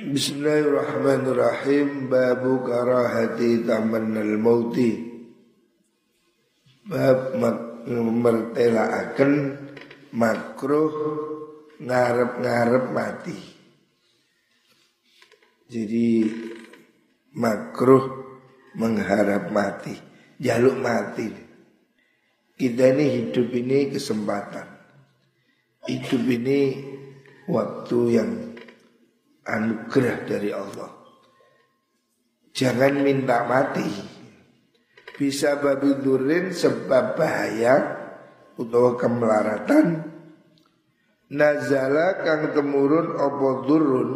Bismillahirrahmanirrahim. Babu karahati tamannal mauti. Bab mertelaaken makruh ngarep-ngarep mati. Jadi makruh mengharap mati Jaluk mati. Kita ini hidup ini kesempatan. Hidup ini waktu yang anugerah dari Allah. Jangan minta mati. Bisa babi durin sebab bahaya utawa kemelaratan. Nazala kang temurun opo durun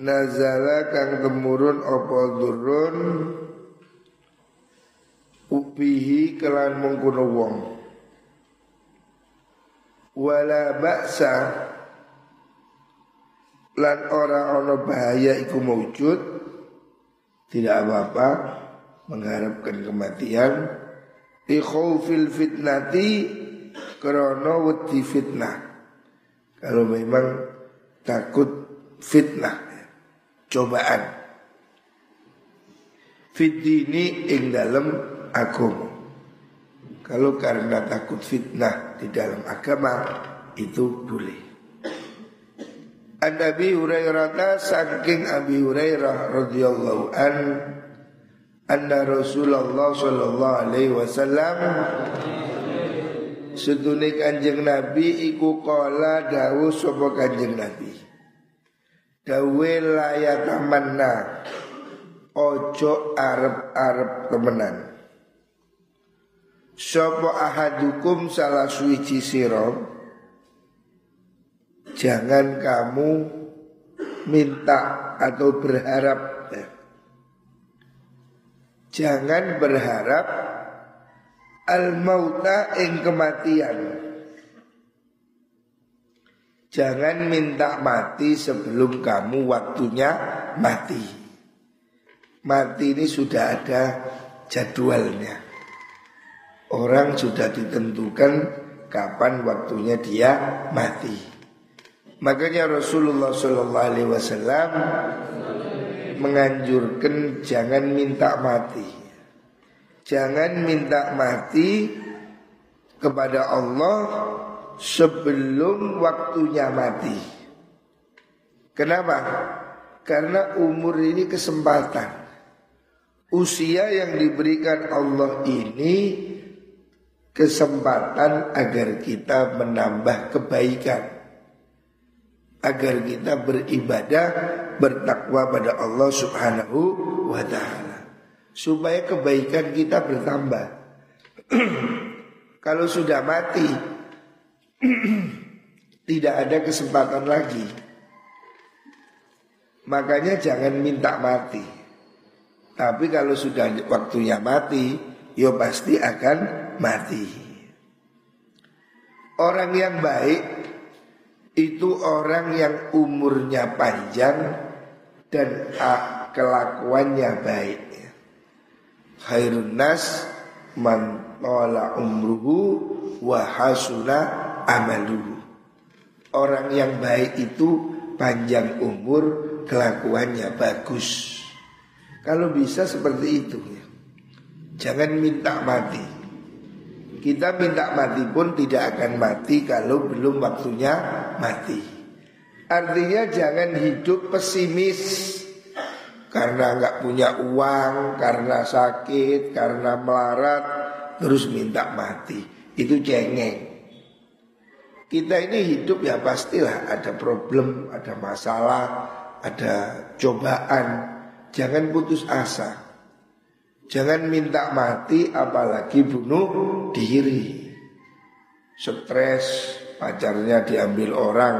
Nazala kang temurun opo durun Upihi kelan mengkuno wong Wala baksa lan ora ono bahaya iku mewujud tidak apa-apa mengharapkan kematian. Khaufil fitnati krono wedi fitnah. Kalau memang takut fitnah cobaan. Fitini ing dalam agama. Kalau karena takut fitnah di dalam agama itu boleh An Abi Hurairah saking Abi Hurairah radhiyallahu an anna Rasulullah sallallahu alaihi wasallam Sedune Kanjeng Nabi iku kala dawuh sapa Kanjeng Nabi? Dawe layatamanna ojo arep-arep temenan. Sapa ahadukum salah suci sira Jangan kamu minta atau berharap ya. Jangan berharap Al-mauta ing kematian. Jangan minta mati sebelum kamu waktunya mati. Mati ini sudah ada jadwalnya. Orang sudah ditentukan kapan waktunya dia mati Makanya Rasulullah Shallallahu Alaihi Wasallam menganjurkan jangan minta mati, jangan minta mati kepada Allah sebelum waktunya mati. Kenapa? Karena umur ini kesempatan. Usia yang diberikan Allah ini kesempatan agar kita menambah kebaikan agar kita beribadah bertakwa pada Allah Subhanahu wa taala supaya kebaikan kita bertambah. Kalau sudah mati tidak ada kesempatan lagi. Makanya jangan minta mati. Tapi kalau sudah waktunya mati, ya pasti akan mati. Orang yang baik itu orang yang umurnya panjang dan kelakuannya baik. Khairun nas man tola umruhu wa hasuna amaluhu. Orang yang baik itu panjang umur, kelakuannya bagus. Kalau bisa seperti itu ya. Jangan minta mati. Kita minta mati pun tidak akan mati kalau belum waktunya mati. Artinya jangan hidup pesimis karena nggak punya uang, karena sakit, karena melarat, terus minta mati. Itu cengeng. Kita ini hidup ya pastilah ada problem, ada masalah, ada cobaan. Jangan putus asa. Jangan minta mati apalagi bunuh diri. Stres, pacarnya diambil orang,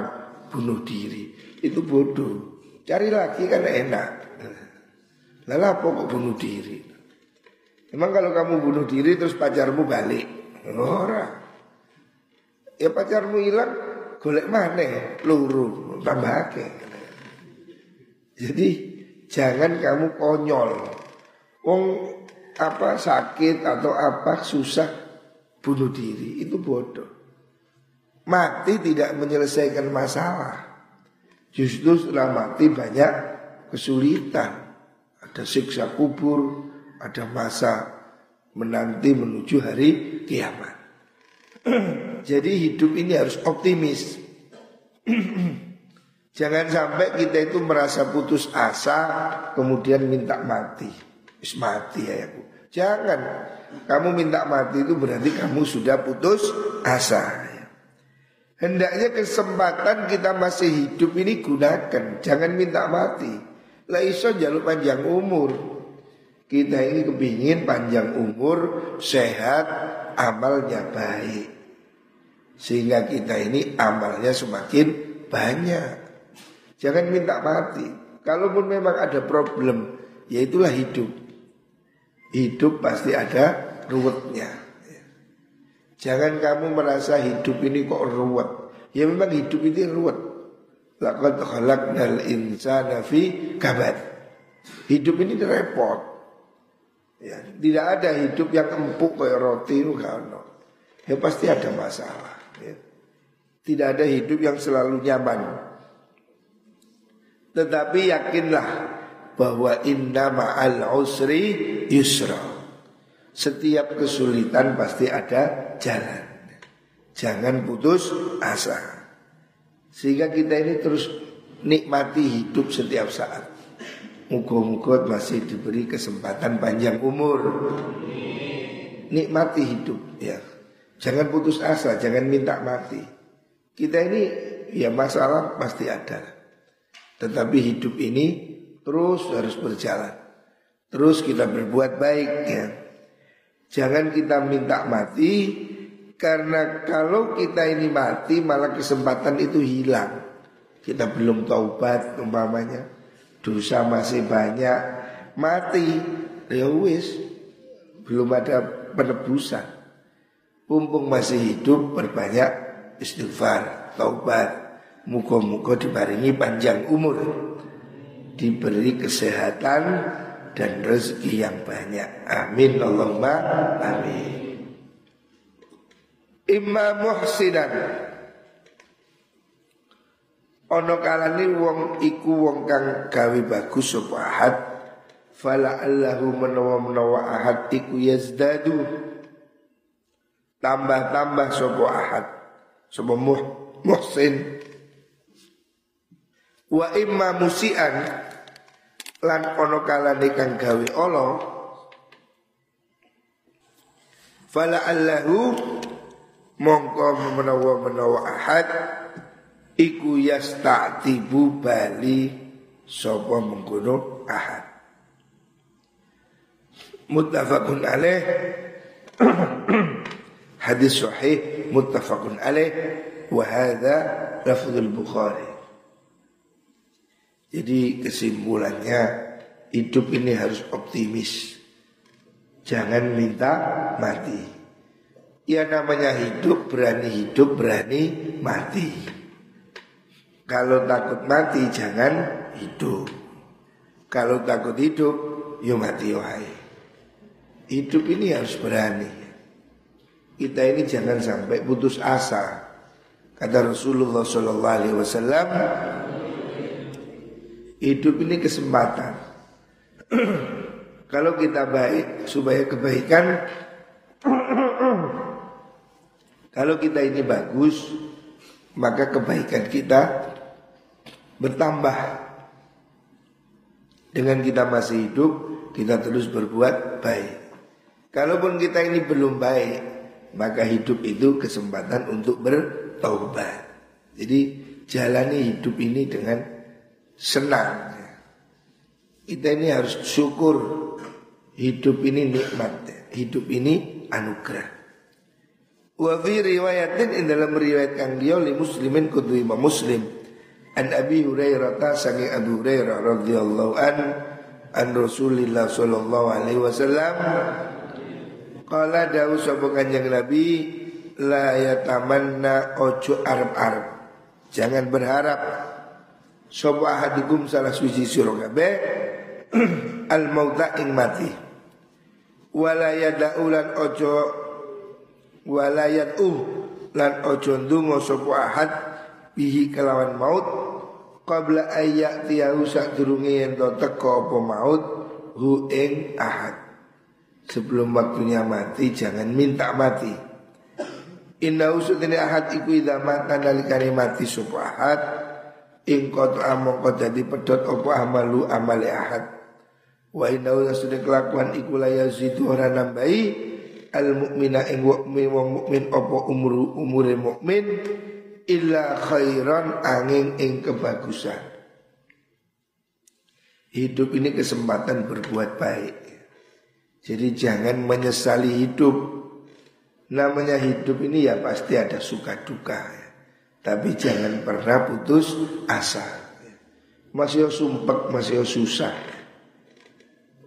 bunuh diri. Itu bodoh. Cari lagi kan enak. Lalu apa kok bunuh diri? Emang kalau kamu bunuh diri terus pacarmu balik? Orang. Ya pacarmu hilang, golek mana? Peluru, tambah Jadi jangan kamu konyol. Wong apa sakit atau apa susah bunuh diri itu bodoh. Mati tidak menyelesaikan masalah. Justru setelah mati banyak kesulitan. Ada siksa kubur, ada masa menanti menuju hari kiamat. Jadi hidup ini harus optimis. Jangan sampai kita itu merasa putus asa kemudian minta mati. Wis mati ya aku. Jangan. Kamu minta mati itu berarti kamu sudah putus asa. Hendaknya kesempatan kita masih hidup ini gunakan, jangan minta mati. Lah iso jalur panjang umur. Kita ini kepingin panjang umur, sehat, amalnya baik. Sehingga kita ini amalnya semakin banyak. Jangan minta mati. Kalaupun memang ada problem, ya itulah hidup. Hidup pasti ada ruwetnya. Jangan kamu merasa hidup ini kok ruwet. Ya memang hidup ini ruwet. Laqad khalaqnal insana fi kabad. Hidup ini repot. Ya, tidak ada hidup yang empuk kayak roti. Ya pasti ada masalah. Ya. Tidak ada hidup yang selalu nyaman. Tetapi yakinlah bahwa inna ma'al usri yusra. Setiap kesulitan pasti ada jalan. Jangan putus asa. Sehingga kita ini terus nikmati hidup setiap saat. Muka-muka masih diberi kesempatan panjang umur. Nikmati hidup ya. Jangan putus asa, jangan minta mati. Kita ini ya masalah pasti ada. Tetapi hidup ini terus harus berjalan. Terus kita berbuat baik ya. Jangan kita minta mati karena kalau kita ini mati malah kesempatan itu hilang. Kita belum taubat umpamanya. Dosa masih banyak. Mati. Ya. Belum ada penebusan. Mumpung masih hidup berbanyak istighfar, taubat. Muka-muka dibaringi panjang umur. Diberi kesehatan dan rezeki yang banyak. Amin Allahumma amin. Imam muhsinan Ono kalani wong iku wong kang gawe bagus sapa ahad fala allahu menawa menawa ahad iku yazdadu tambah-tambah sapa ahad sapa muh, muhsin wa imma musian lan ono kalane kang gawe Allah fala allahu mongko menawa menawa ahad iku yastatibu bali sapa mengkono ahad. Muttafaqun alaih. Hadis sahih muttafaqun alaih. Wa hadha lafzul bukhari jadi kesimpulannya hidup ini harus optimis. Jangan minta mati. Ya namanya hidup berani hidup berani mati. Kalau takut mati jangan hidup. Kalau takut hidup ya mati wahai. Hidup ini harus berani. Kita ini jangan sampai putus asa. Kata Rasulullah Sallallahu Alaihi Wasallam, Hidup ini kesempatan. Kalau kita baik supaya kebaikan Kalau kita ini bagus Maka kebaikan kita bertambah. Dengan kita masih hidup Kita terus berbuat baik. Kalaupun kita ini belum baik Maka hidup itu kesempatan untuk bertaubat. Jadi jalani hidup ini dengan senang. Kita ini harus syukur hidup ini nikmat, hidup ini anugerah. Wa fi riwayatin in dalam riwayat kang dia li muslimin kudu imam muslim an Abi Hurairah ta sangi Abu Hurairah radhiyallahu an an Rasulillah sallallahu alaihi wasallam qala dawu sapa kanjeng Nabi la yatamanna ojo arab-arab jangan berharap Sopo ahadukum salah suci sira kabeh al mauta ing mati. Wala yadaulan ojo wala yadu lan ojo ndonga sapa ahad bihi kelawan maut qabla ayat tiyahu sadurunge yen to teko apa maut hu ing ahad. Sebelum waktunya mati jangan minta mati. Inna usutini ahad iku idha mata nalikani mati sapa ahad ing qad among dadi pedot apa amalu amale ahad. Wa inna usutini kelakuan iku la yazidu ora nambahi al mukmina ing mukmin wong mukmin apa umru umure mukmin illa khairan angin ing kebagusan. Hidup ini kesempatan berbuat baik. Jadi jangan menyesali hidup. Namanya hidup ini ya pasti ada suka duka. Tapi jangan pernah putus asa. Masih sumpek, masih susah.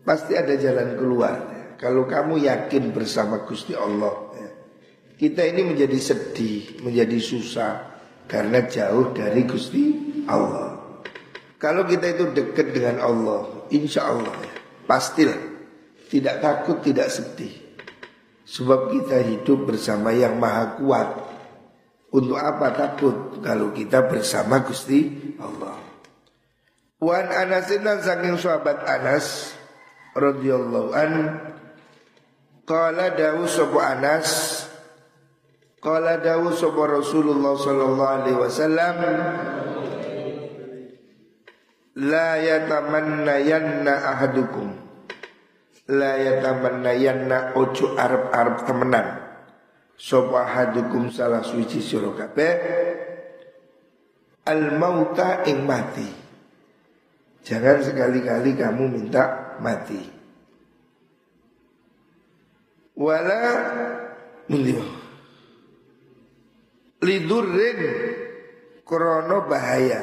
Pasti ada jalan keluar. Kalau kamu yakin bersama Gusti Allah. Kita ini menjadi sedih, menjadi susah, karena jauh dari Gusti Allah. Kalau kita itu dekat dengan Allah, insya Allah pastilah tidak takut, tidak sedih. Sebab kita hidup bersama yang maha kuat. Untuk apa takut kalau kita bersama Gusti Allah? Wan Anasin dan saking sahabat Anas radhiyallahu an qala dawu sapa Anas Qala dawu sapa Rasulullah sallallahu alaihi wasallam La yatamanna yanna ahadukum La yatamanna yanna ojo arab-arab temenan Sopa ahadukum salah suci sira kabeh? Al mauta ing mati. Jangan sekali-kali kamu minta mati. Wala Mundiwa lidurrin krono bahaya.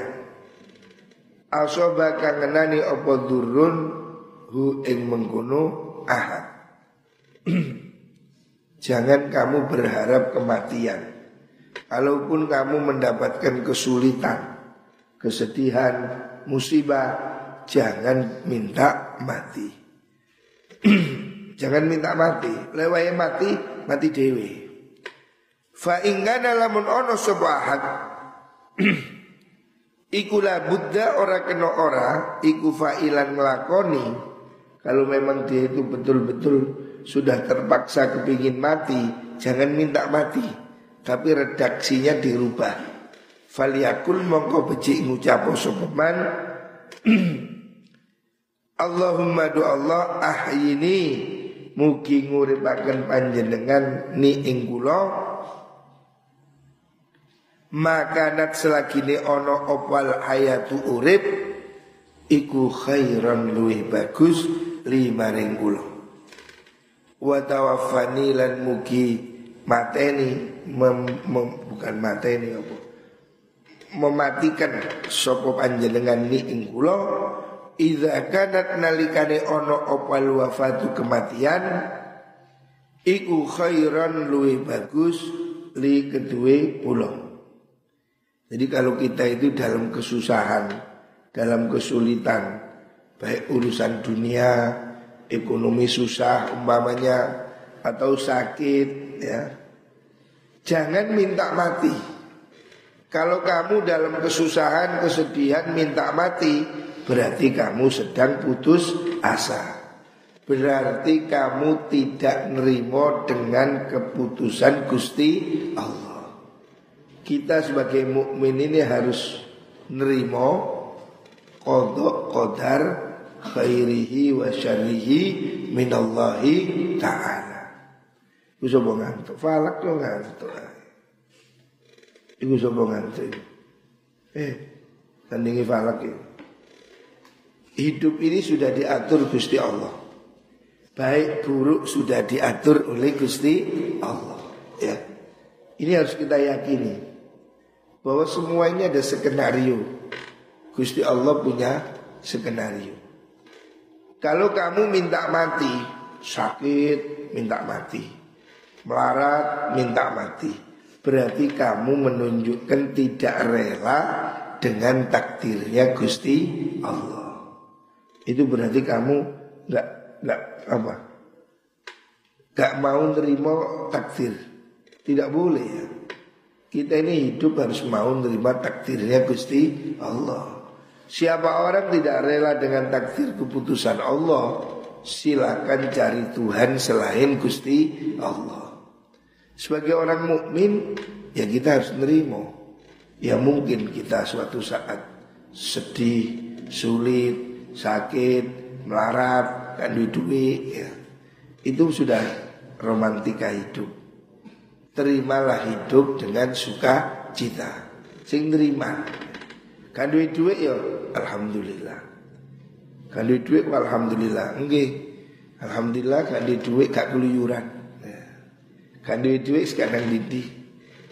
Asoba kangenani apa durun hu ing mengkono ahad jangan kamu berharap kematian. Kalaupun kamu mendapatkan kesulitan kesedihan musibah jangan minta mati. Jangan minta mati. Lewai mati mati dewi Fa ingkana lamun ono sebuah Iku la buddha ora kena ora Iku fa'ilan ngelakoni Kalau memang dia itu betul-betul Sudah terpaksa kepingin mati Jangan minta mati. Tapi redaksinya dirubah. Faliyakul mongko beci ngucapo sopeman. Allahumma do Allah ahyini. Mugi nguripakan panjenengan ni ingkulo makanat selagine ono opal hayatu urip iku khairan luwih bagus lima kula wa tawaffani lan mugi mateni mem, mem, bukan mateni apa? Mematikan sapa panjenengan ni ing kula. Idza kanat nalikane ono opal wafatu kematian iku khairan luwih bagus li kedue pulau jadi kalau kita itu dalam kesusahan, dalam kesulitan, baik urusan dunia, ekonomi susah umpamanya atau sakit ya. Jangan minta mati. Kalau kamu dalam kesusahan, kesedihan minta mati, berarti kamu sedang putus asa. Berarti kamu tidak nerimo dengan keputusan Gusti Allah kita sebagai mukmin ini harus nerimo kodok kodar khairihi wa syarihi minallahi ta'ala. Iku sapa ngantuk? Falak tuh ngantuk. Iku sapa ngantuk? Eh, tandingi falak ini. Hidup ini sudah diatur Gusti Allah. Baik buruk sudah diatur oleh Gusti Allah. Ya. Ini harus kita yakini bahwa semua ini ada skenario. Gusti Allah punya skenario. Kalau kamu minta mati, sakit minta mati, melarat minta mati, berarti kamu menunjukkan tidak rela dengan takdirnya Gusti Allah. Itu berarti kamu nggak nggak apa? Gak mau nerima takdir, tidak boleh ya. Kita ini hidup harus mau menerima takdirnya Gusti Allah. Siapa orang tidak rela dengan takdir keputusan Allah, silakan cari Tuhan selain Gusti Allah. Sebagai orang mukmin, ya kita harus nerima. Ya mungkin kita suatu saat sedih, sulit, sakit, melarat, kan duit, ya. Itu sudah romantika hidup. Terimalah hidup dengan suka cita. Sing terima. Kan duit duit ya alhamdulillah. Kan duit alhamdulillah. Enggak. Alhamdulillah kan duit duit gak keluyuran. Ya. Kan duit duit sekarang didi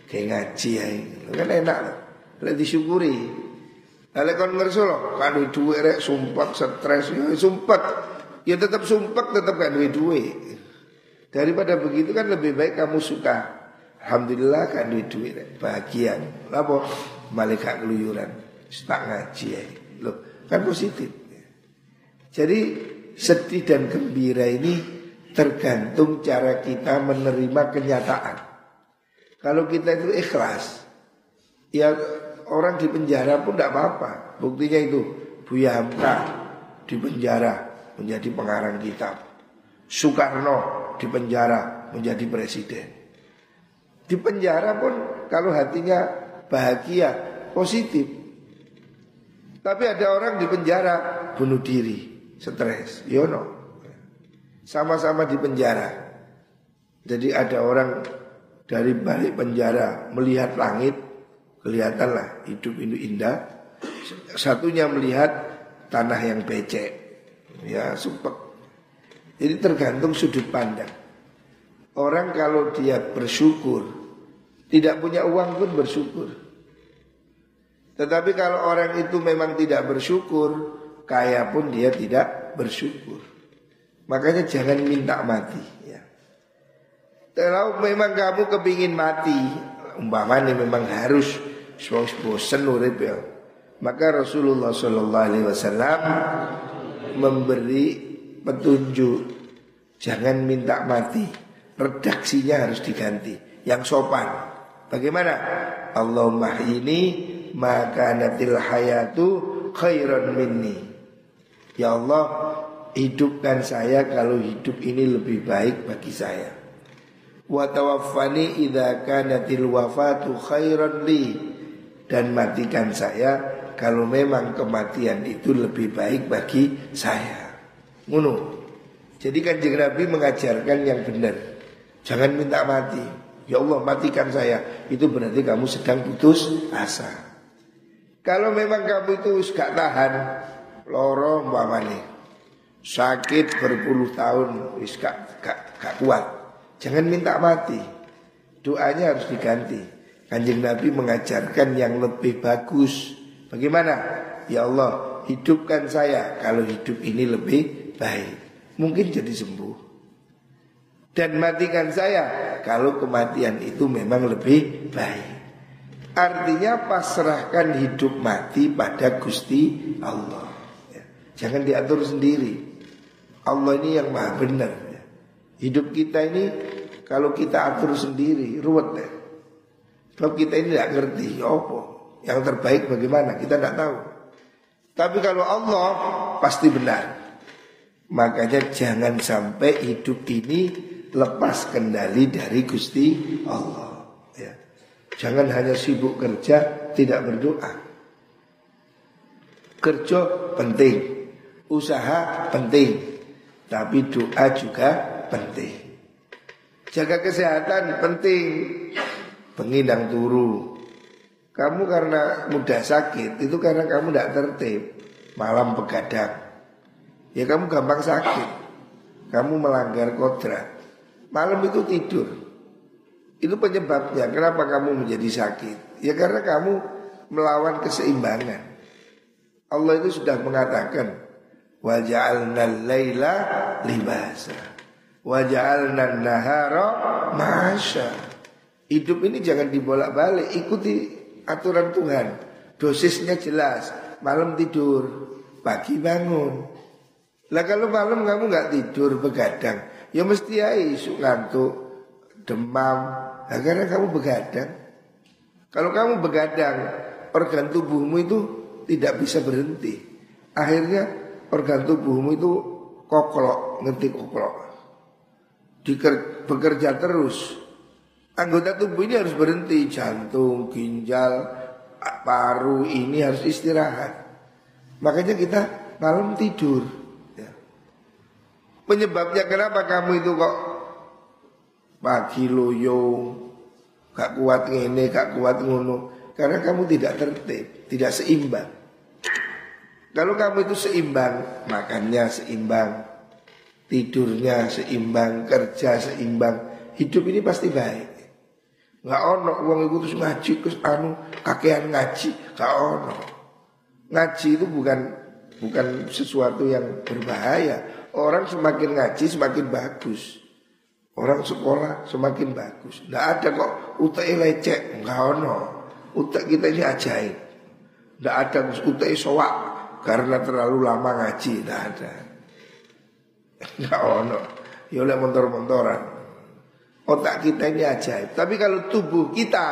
kayak ngaji ya. Kan enak. Lek disyukuri. Lek kon ngerso kan duit duit rek sumpah stres ya sumpah. Ya tetap sumpah tetap kan duit duit. Daripada begitu kan lebih baik kamu suka. Alhamdulillah kan duit duit bahagia. Lapo malaikat keluyuran tak ngaji ya. Loh, kan positif. Jadi sedih dan gembira ini tergantung cara kita menerima kenyataan. Kalau kita itu ikhlas, ya orang di penjara pun tidak apa-apa. Buktinya itu Buya Hamka di penjara menjadi pengarang kitab. Soekarno di penjara menjadi presiden. Di penjara pun kalau hatinya bahagia, positif. Tapi ada orang di penjara bunuh diri, stres, yono. Sama-sama di penjara. Jadi ada orang dari balik penjara melihat langit, kelihatanlah hidup itu indah. Satunya melihat tanah yang becek, ya supek. Jadi tergantung sudut pandang. Orang kalau dia bersyukur, tidak punya uang pun bersyukur. Tetapi kalau orang itu memang tidak bersyukur, kaya pun dia tidak bersyukur. Makanya jangan minta mati. Ya. Kalau memang kamu kepingin mati, umpamanya memang harus bosan urip ya. Maka Rasulullah Shallallahu Alaihi Wasallam memberi petunjuk, jangan minta mati. Redaksinya harus diganti, yang sopan. Bagaimana? Allahumma ini maka natil hayatu khairan minni. Ya Allah, hidupkan saya kalau hidup ini lebih baik bagi saya. Wa tawaffani idza kanatil wafatu khairan li dan matikan saya kalau memang kematian itu lebih baik bagi saya. Ngono. Jadi kan Nabi mengajarkan yang benar. Jangan minta mati. Ya Allah matikan saya. Itu berarti kamu sedang putus asa. Kalau memang kamu itu gak tahan loro umpamane sakit berpuluh tahun wis gak, gak, gak kuat. Jangan minta mati. Doanya harus diganti. Kanjeng Nabi mengajarkan yang lebih bagus. Bagaimana? Ya Allah, hidupkan saya kalau hidup ini lebih baik. Mungkin jadi sembuh. Dan matikan saya kalau kematian itu memang lebih baik. Artinya pasrahkan hidup mati pada Gusti Allah. Ya. Jangan diatur sendiri. Allah ini yang maha benar. Ya. Hidup kita ini kalau kita atur sendiri ruwet ya. Kalau kita ini tidak ngerti, apa? Yang terbaik bagaimana? Kita tidak tahu. Tapi kalau Allah pasti benar. Makanya jangan sampai hidup ini lepas kendali dari Gusti Allah. Jangan hanya sibuk kerja, tidak berdoa. Kerja penting, usaha penting, tapi doa juga penting. Jaga kesehatan penting, pengindang turu. Kamu karena mudah sakit, itu karena kamu tidak tertib, malam begadang. Ya kamu gampang sakit, kamu melanggar kodrat. Malam itu tidur, itu penyebabnya kenapa kamu menjadi sakit? Ya karena kamu melawan keseimbangan. Allah itu sudah mengatakan wa ja'alna laila libasa wa ja'alna nahara ma'asya. Hidup ini jangan dibolak-balik, ikuti aturan Tuhan. Dosisnya jelas, malam tidur, pagi bangun. Lah kalau malam kamu nggak tidur begadang, ya mesti ya isu ngantuk, demam, Nah, karena kamu begadang. Kalau kamu begadang, organ tubuhmu itu tidak bisa berhenti. Akhirnya organ tubuhmu itu koklok, ngerti koklok. Diker, bekerja terus. Anggota tubuh ini harus berhenti, jantung, ginjal, paru ini harus istirahat. Makanya kita malam tidur. Ya. Penyebabnya kenapa kamu itu kok pagi loyo, gak kuat ini, gak kuat ngono. Karena kamu tidak tertib, tidak seimbang. Kalau kamu itu seimbang, makannya seimbang, tidurnya seimbang, kerja seimbang, hidup ini pasti baik. Gak ono uang itu terus ngaji terus anu kakean ngaji, gak ono. Ngaji itu bukan bukan sesuatu yang berbahaya. Orang semakin ngaji semakin bagus. Orang sekolah semakin bagus. Tidak ada kok utak lecek, enggak ono. Utak kita ini ajaib. Tidak ada utak soak karena terlalu lama ngaji tidak ada. Enggak ono. Ya oleh motor-motoran. Otak kita ini ajaib. Tapi kalau tubuh kita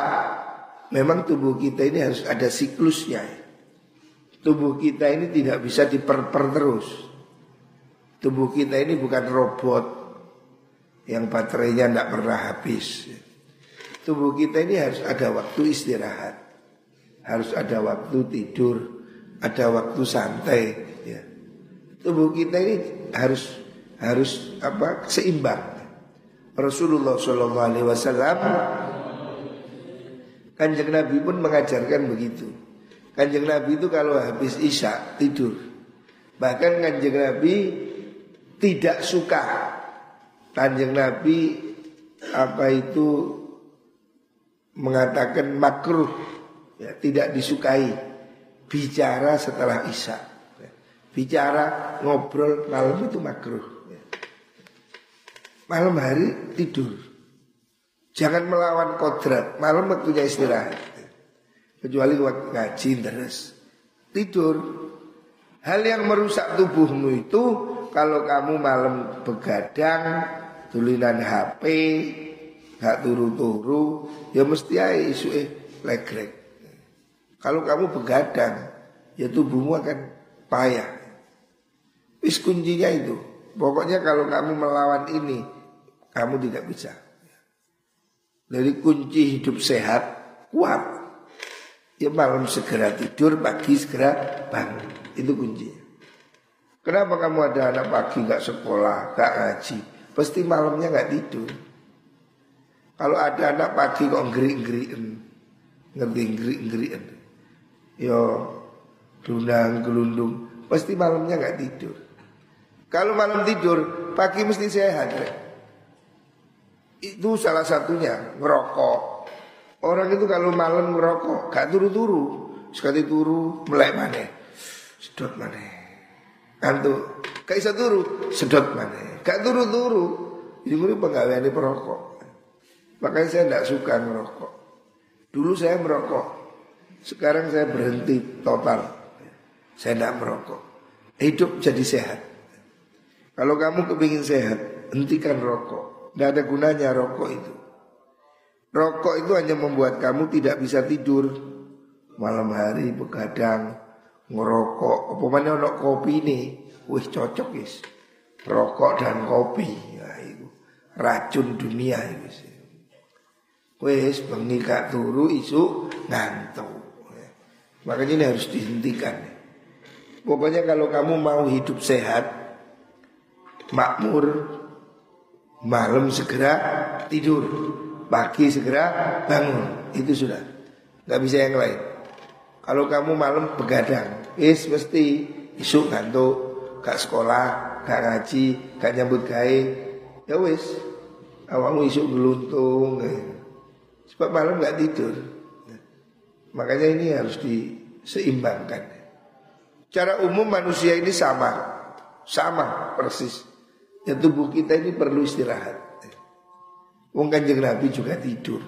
memang tubuh kita ini harus ada siklusnya. Tubuh kita ini tidak bisa diperper terus. Tubuh kita ini bukan robot yang baterainya tidak pernah habis. Tubuh kita ini harus ada waktu istirahat. Harus ada waktu tidur ada waktu santai ya. Tubuh kita ini harus harus apa seimbang. Rasulullah Shallallahu Alaihi Wasallam Kanjeng Nabi pun mengajarkan begitu. Kanjeng Nabi itu kalau habis isya tidur. Bahkan kanjeng Nabi tidak suka. Kanjeng Nabi apa itu mengatakan makruh, ya, tidak disukai bicara setelah isya. Bicara ngobrol malam itu makruh. Malam hari tidur. Jangan melawan kodrat. Malam waktunya istirahat. Kecuali waktu ngaji terus. Tidur. Hal yang merusak tubuhmu itu kalau kamu malam begadang, tulinan HP, gak turu-turu, ya mesti isu eh legrek. Kalau kamu begadang, ya tubuhmu akan payah. Is kuncinya itu. Pokoknya kalau kamu melawan ini, kamu tidak bisa. Dari kunci hidup sehat, kuat. Ya malam segera tidur, pagi segera bangun. Itu kuncinya. Kenapa kamu ada anak pagi gak sekolah, gak ngaji? Pasti malamnya gak tidur. Kalau ada anak pagi kok ngeri-ngeriin, ngeri-ngeriin, yo gelundang gelundung pasti malamnya nggak tidur. Kalau malam tidur pagi mesti sehat. Itu salah satunya ngerokok. Orang itu kalau malam ngerokok gak turu-turu, sekali turu melek mana, sedot mana, gak bisa turu, sedot mana, gak turu-turu. Ini pegawai ini perokok. Makanya saya tidak suka ngerokok. Dulu saya merokok, sekarang saya berhenti total. Saya tidak merokok. Hidup jadi sehat. Kalau kamu kepingin sehat, hentikan rokok. Tidak ada gunanya rokok itu. Rokok itu hanya membuat kamu tidak bisa tidur. Malam hari begadang, ngerokok. Apa mana kopi ini? Wih cocok guys. Rokok dan kopi. Ya, itu. Racun dunia itu. Wes bengi turu isu ngantuk. Makanya ini harus dihentikan. Pokoknya kalau kamu mau hidup sehat, makmur, malam segera tidur, pagi segera bangun, itu sudah. Gak bisa yang lain. Kalau kamu malam begadang, is mesti isuk ngantuk, gak sekolah, gak ngaji, gak nyambut gawe, ya wis, awakmu isuk geluntung, sebab malam gak tidur. Makanya ini harus diseimbangkan. Cara umum manusia ini sama, sama persis. Ya tubuh kita ini perlu istirahat. Wong kanjeng Nabi juga tidur.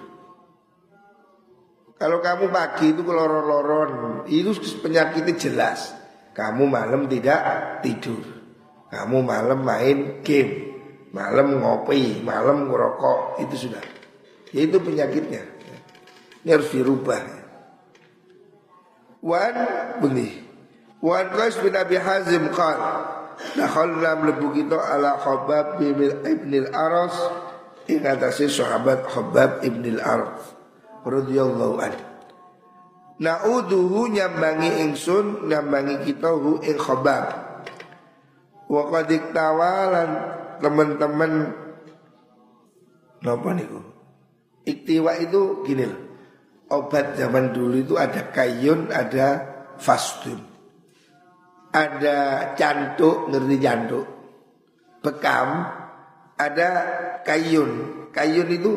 Kalau kamu pagi itu keloron-loron, itu penyakitnya jelas. Kamu malam tidak tidur. Kamu malam main game, malam ngopi, malam ngerokok, itu sudah. Ya itu penyakitnya. Ini harus dirubah. Wan bunyi. Wan Qais bin Abi Hazim qal Dakhalna mlebu kita ala Khabab bin al-Aras ing atase sahabat Khabab Ibn al-Aras radhiyallahu anhu. Na'uduhu nyambangi ingsun nyambangi kita hu ing Khabab. Wa qad tawalan teman-teman napa niku? Iktiwa itu gini loh. Obat zaman dulu itu ada kayun, ada fastun. Ada cantuk, ngerti cantuk. Bekam, ada kayun. Kayun itu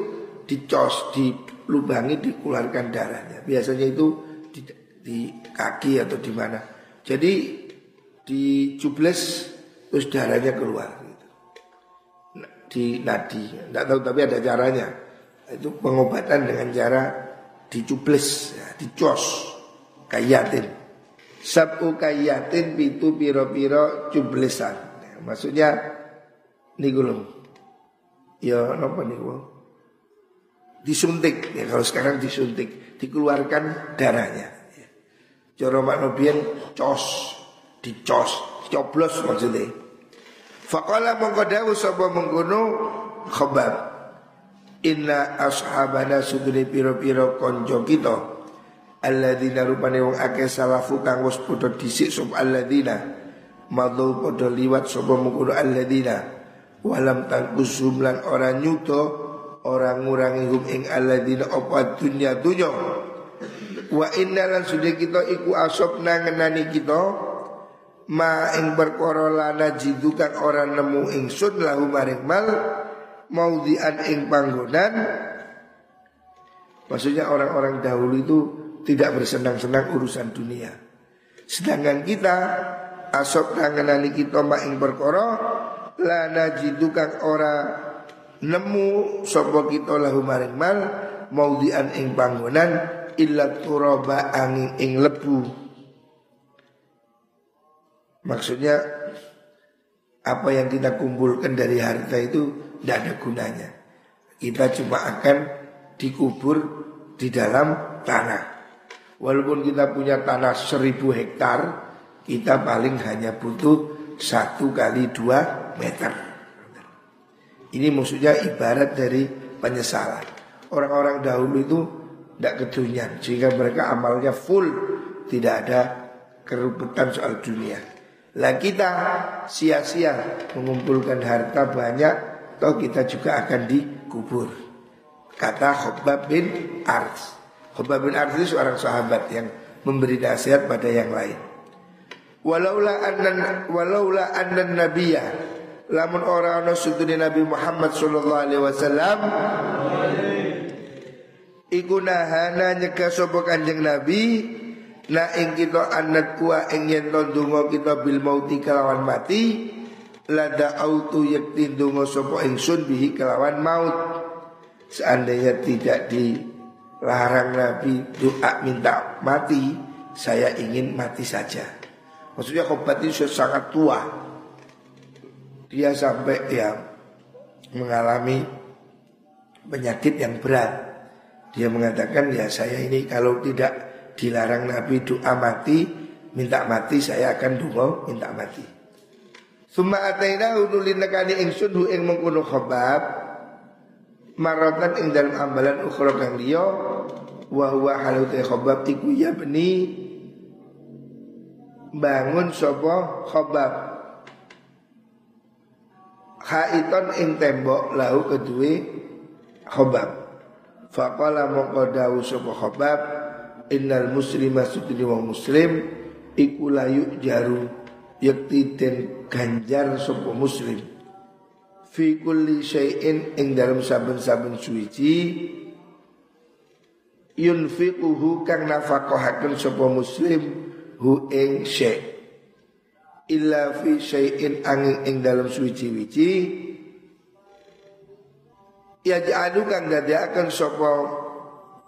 dicos, dilubangi, dikeluarkan darahnya. Biasanya itu di, di kaki atau di mana. Jadi dicubles terus darahnya keluar gitu. di nadi. Tidak tahu tapi ada caranya. Itu pengobatan dengan cara dicubles, ya, dicos, kayatin. Sabu kayatin pitu piro-piro cublesan. Ya, maksudnya nih gulung. Ya apa gulung? Disuntik ya kalau sekarang disuntik, dikeluarkan darahnya. Ya. Coro maknobian cos, dicos, coblos maksudnya. Fakola mengkodawu sapa mengkono? Khabab Inna ashabana sudune piro-piro konjo kita. Alladzina rupane wong akeh salafu kang wis padha dhisik sop alladzina. Madhu padha liwat sapa mungkul alladzina. Walam tangkusum lan ora nyuto ora ngurangi hum ing alladzina apa dunya dunya wa inna lan sudah kita iku asopna ngenani kita ma ing perkara lana jidu kang ora nemu ingsun lahu maring mal maudhi'an ing panggonan Maksudnya orang-orang dahulu itu tidak bersenang-senang urusan dunia. Sedangkan kita asok tanganani kita mak ing perkara la najidu kang ora nemu sapa kita lahu maring mal maudhi'an ing panggonan illa turaba angin ing lebu. Maksudnya apa yang kita kumpulkan dari harta itu tidak ada gunanya. Kita cuma akan dikubur di dalam tanah. Walaupun kita punya tanah seribu hektar, kita paling hanya butuh satu kali dua meter. Ini maksudnya ibarat dari penyesalan. Orang-orang dahulu itu tidak kedunian sehingga mereka amalnya full, tidak ada keruputan soal dunia. Lah kita sia-sia mengumpulkan harta banyak atau kita juga akan dikubur. Kata Khobab bin Ars. Khobab bin Ars itu seorang sahabat yang memberi nasihat pada yang lain. Walaula anna walaula anna nabiyya lamun ora ana sutune Nabi Muhammad sallallahu alaihi wasallam iku nahana nyegah sapa Kanjeng Nabi na ing kita anak kuwa ing yen donga kita bil mauti kelawan mati lada autu yakti dungo sopo ingsun bihi kelawan maut. Seandainya tidak dilarang Nabi doa minta mati saya ingin mati saja. Maksudnya khobat itu sangat tua. Dia sampai ya mengalami penyakit yang berat. Dia mengatakan ya saya ini kalau tidak dilarang Nabi doa mati minta mati saya akan dungo minta mati. Suma ataina nulin nekani ingsun hu ing mengkono khabab maratan ing dalam amalan ukhra kang liya wa huwa haluti khabab iku ya beni bangun sapa khabab? Khaiton ing tembok lahu kedue khabab. Faqala mongko dawu sapa khabab innal muslima sutri wong muslim iku layu jaru yakti den ganjar sapa muslim. Fi kulli syai'in ing dalam saben-saben suci yunfiquhu kang nafaqahaken sapa muslim hu ing syai' illa fi syai'in angin ing dalam suci-wici ya ja'alu kang dadiaken sapa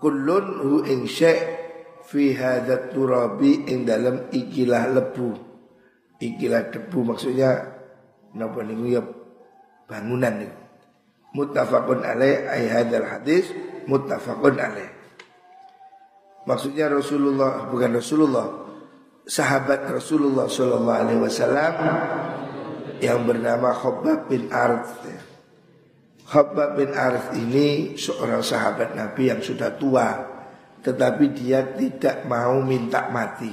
kullun hu ing syai' fi hadat turabi ing dalam ikilah lebu. Ikilah debu maksudnya napa niku ya bangunan niku. Muttafaqun alaih ai hadzal hadis muttafaqun alaih. Maksudnya Rasulullah bukan Rasulullah, sahabat Rasulullah Shallallahu Alaihi Wasallam yang bernama Khobab bin Arth. Khobab bin Arth ini seorang sahabat Nabi yang sudah tua, tetapi dia tidak mau minta mati.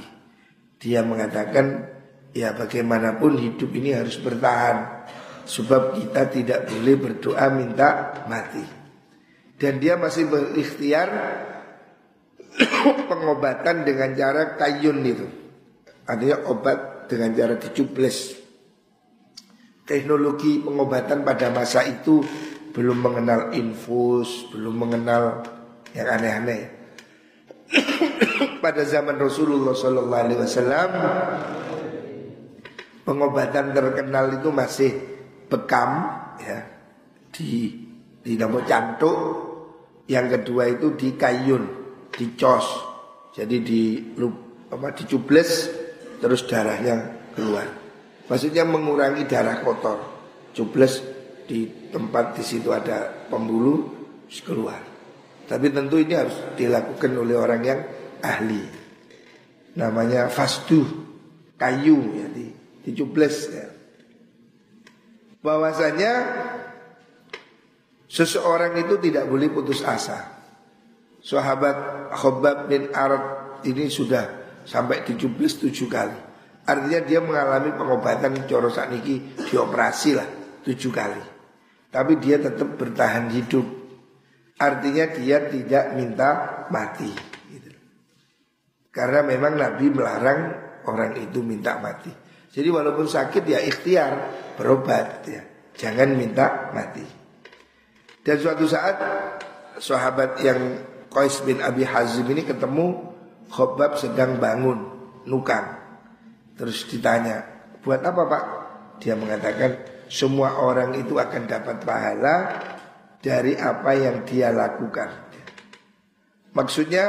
Dia mengatakan, ya bagaimanapun hidup ini harus bertahan, sebab kita tidak boleh berdoa minta mati. Dan dia masih berikhtiar pengobatan dengan cara kayun itu. Artinya obat dengan cara dicubles. Teknologi pengobatan pada masa itu belum mengenal infus, belum mengenal yang aneh-aneh. pada zaman Rasulullah Sallallahu Alaihi Wasallam pengobatan terkenal itu masih bekam ya. Di di nama cantuk. Yang kedua itu di kayun dicos jadi di apa dicubles terus darahnya keluar. Maksudnya mengurangi darah kotor. Cubles di tempat di situ ada pembuluh keluar tapi tentu ini harus dilakukan oleh orang yang ahli namanya fastu kayu ya di dicubles ya. bahwasanya seseorang itu tidak boleh putus asa sahabat Khobab bin Arab ini sudah sampai 77 kali. Artinya dia mengalami pengobatan coro niki dioperasi lah tujuh kali. Tapi dia tetap bertahan hidup. Artinya dia tidak minta mati. Gitu. Karena memang Nabi melarang orang itu minta mati. Jadi walaupun sakit ya ikhtiar berobat ya. Jangan minta mati. Dan suatu saat sahabat yang Qais bin Abi Hazim ini ketemu Khobab sedang bangun nukang. Terus ditanya, buat apa pak? Dia mengatakan semua orang itu akan dapat pahala dari apa yang dia lakukan. Maksudnya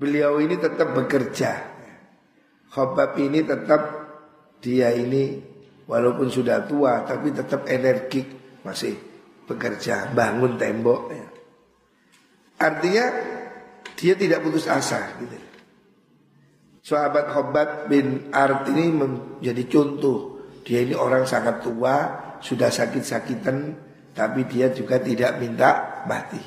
beliau ini tetap bekerja. Khobab ini tetap dia ini walaupun sudah tua tapi tetap energik masih bekerja bangun tembok ya. Artinya dia tidak putus asa gitu. Sahabat Khobat bin Art ini menjadi contoh. Dia ini orang sangat tua, sudah sakit-sakitan, tapi dia juga tidak minta mati.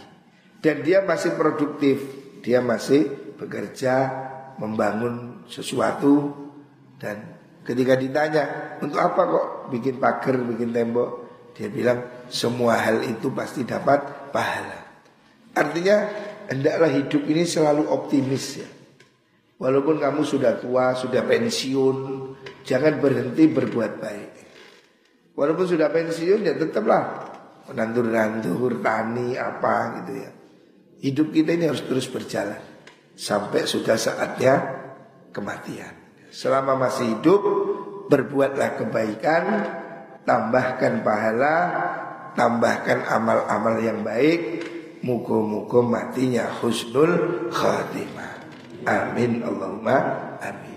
Dan dia masih produktif, dia masih bekerja, membangun sesuatu. Dan ketika ditanya, untuk apa kok bikin pagar, bikin tembok? Dia bilang, semua hal itu pasti dapat pahala. Artinya hendaklah hidup ini selalu optimis ya. Walaupun kamu sudah tua, sudah pensiun, jangan berhenti berbuat baik. Walaupun sudah pensiun ya tetaplah nandur-nandur, tani apa gitu ya. Hidup kita ini harus terus berjalan sampai sudah saatnya kematian. Selama masih hidup, berbuatlah kebaikan, tambahkan pahala, tambahkan amal-amal yang baik, Muka-muka matinya husnul khatimah Amin Allahumma amin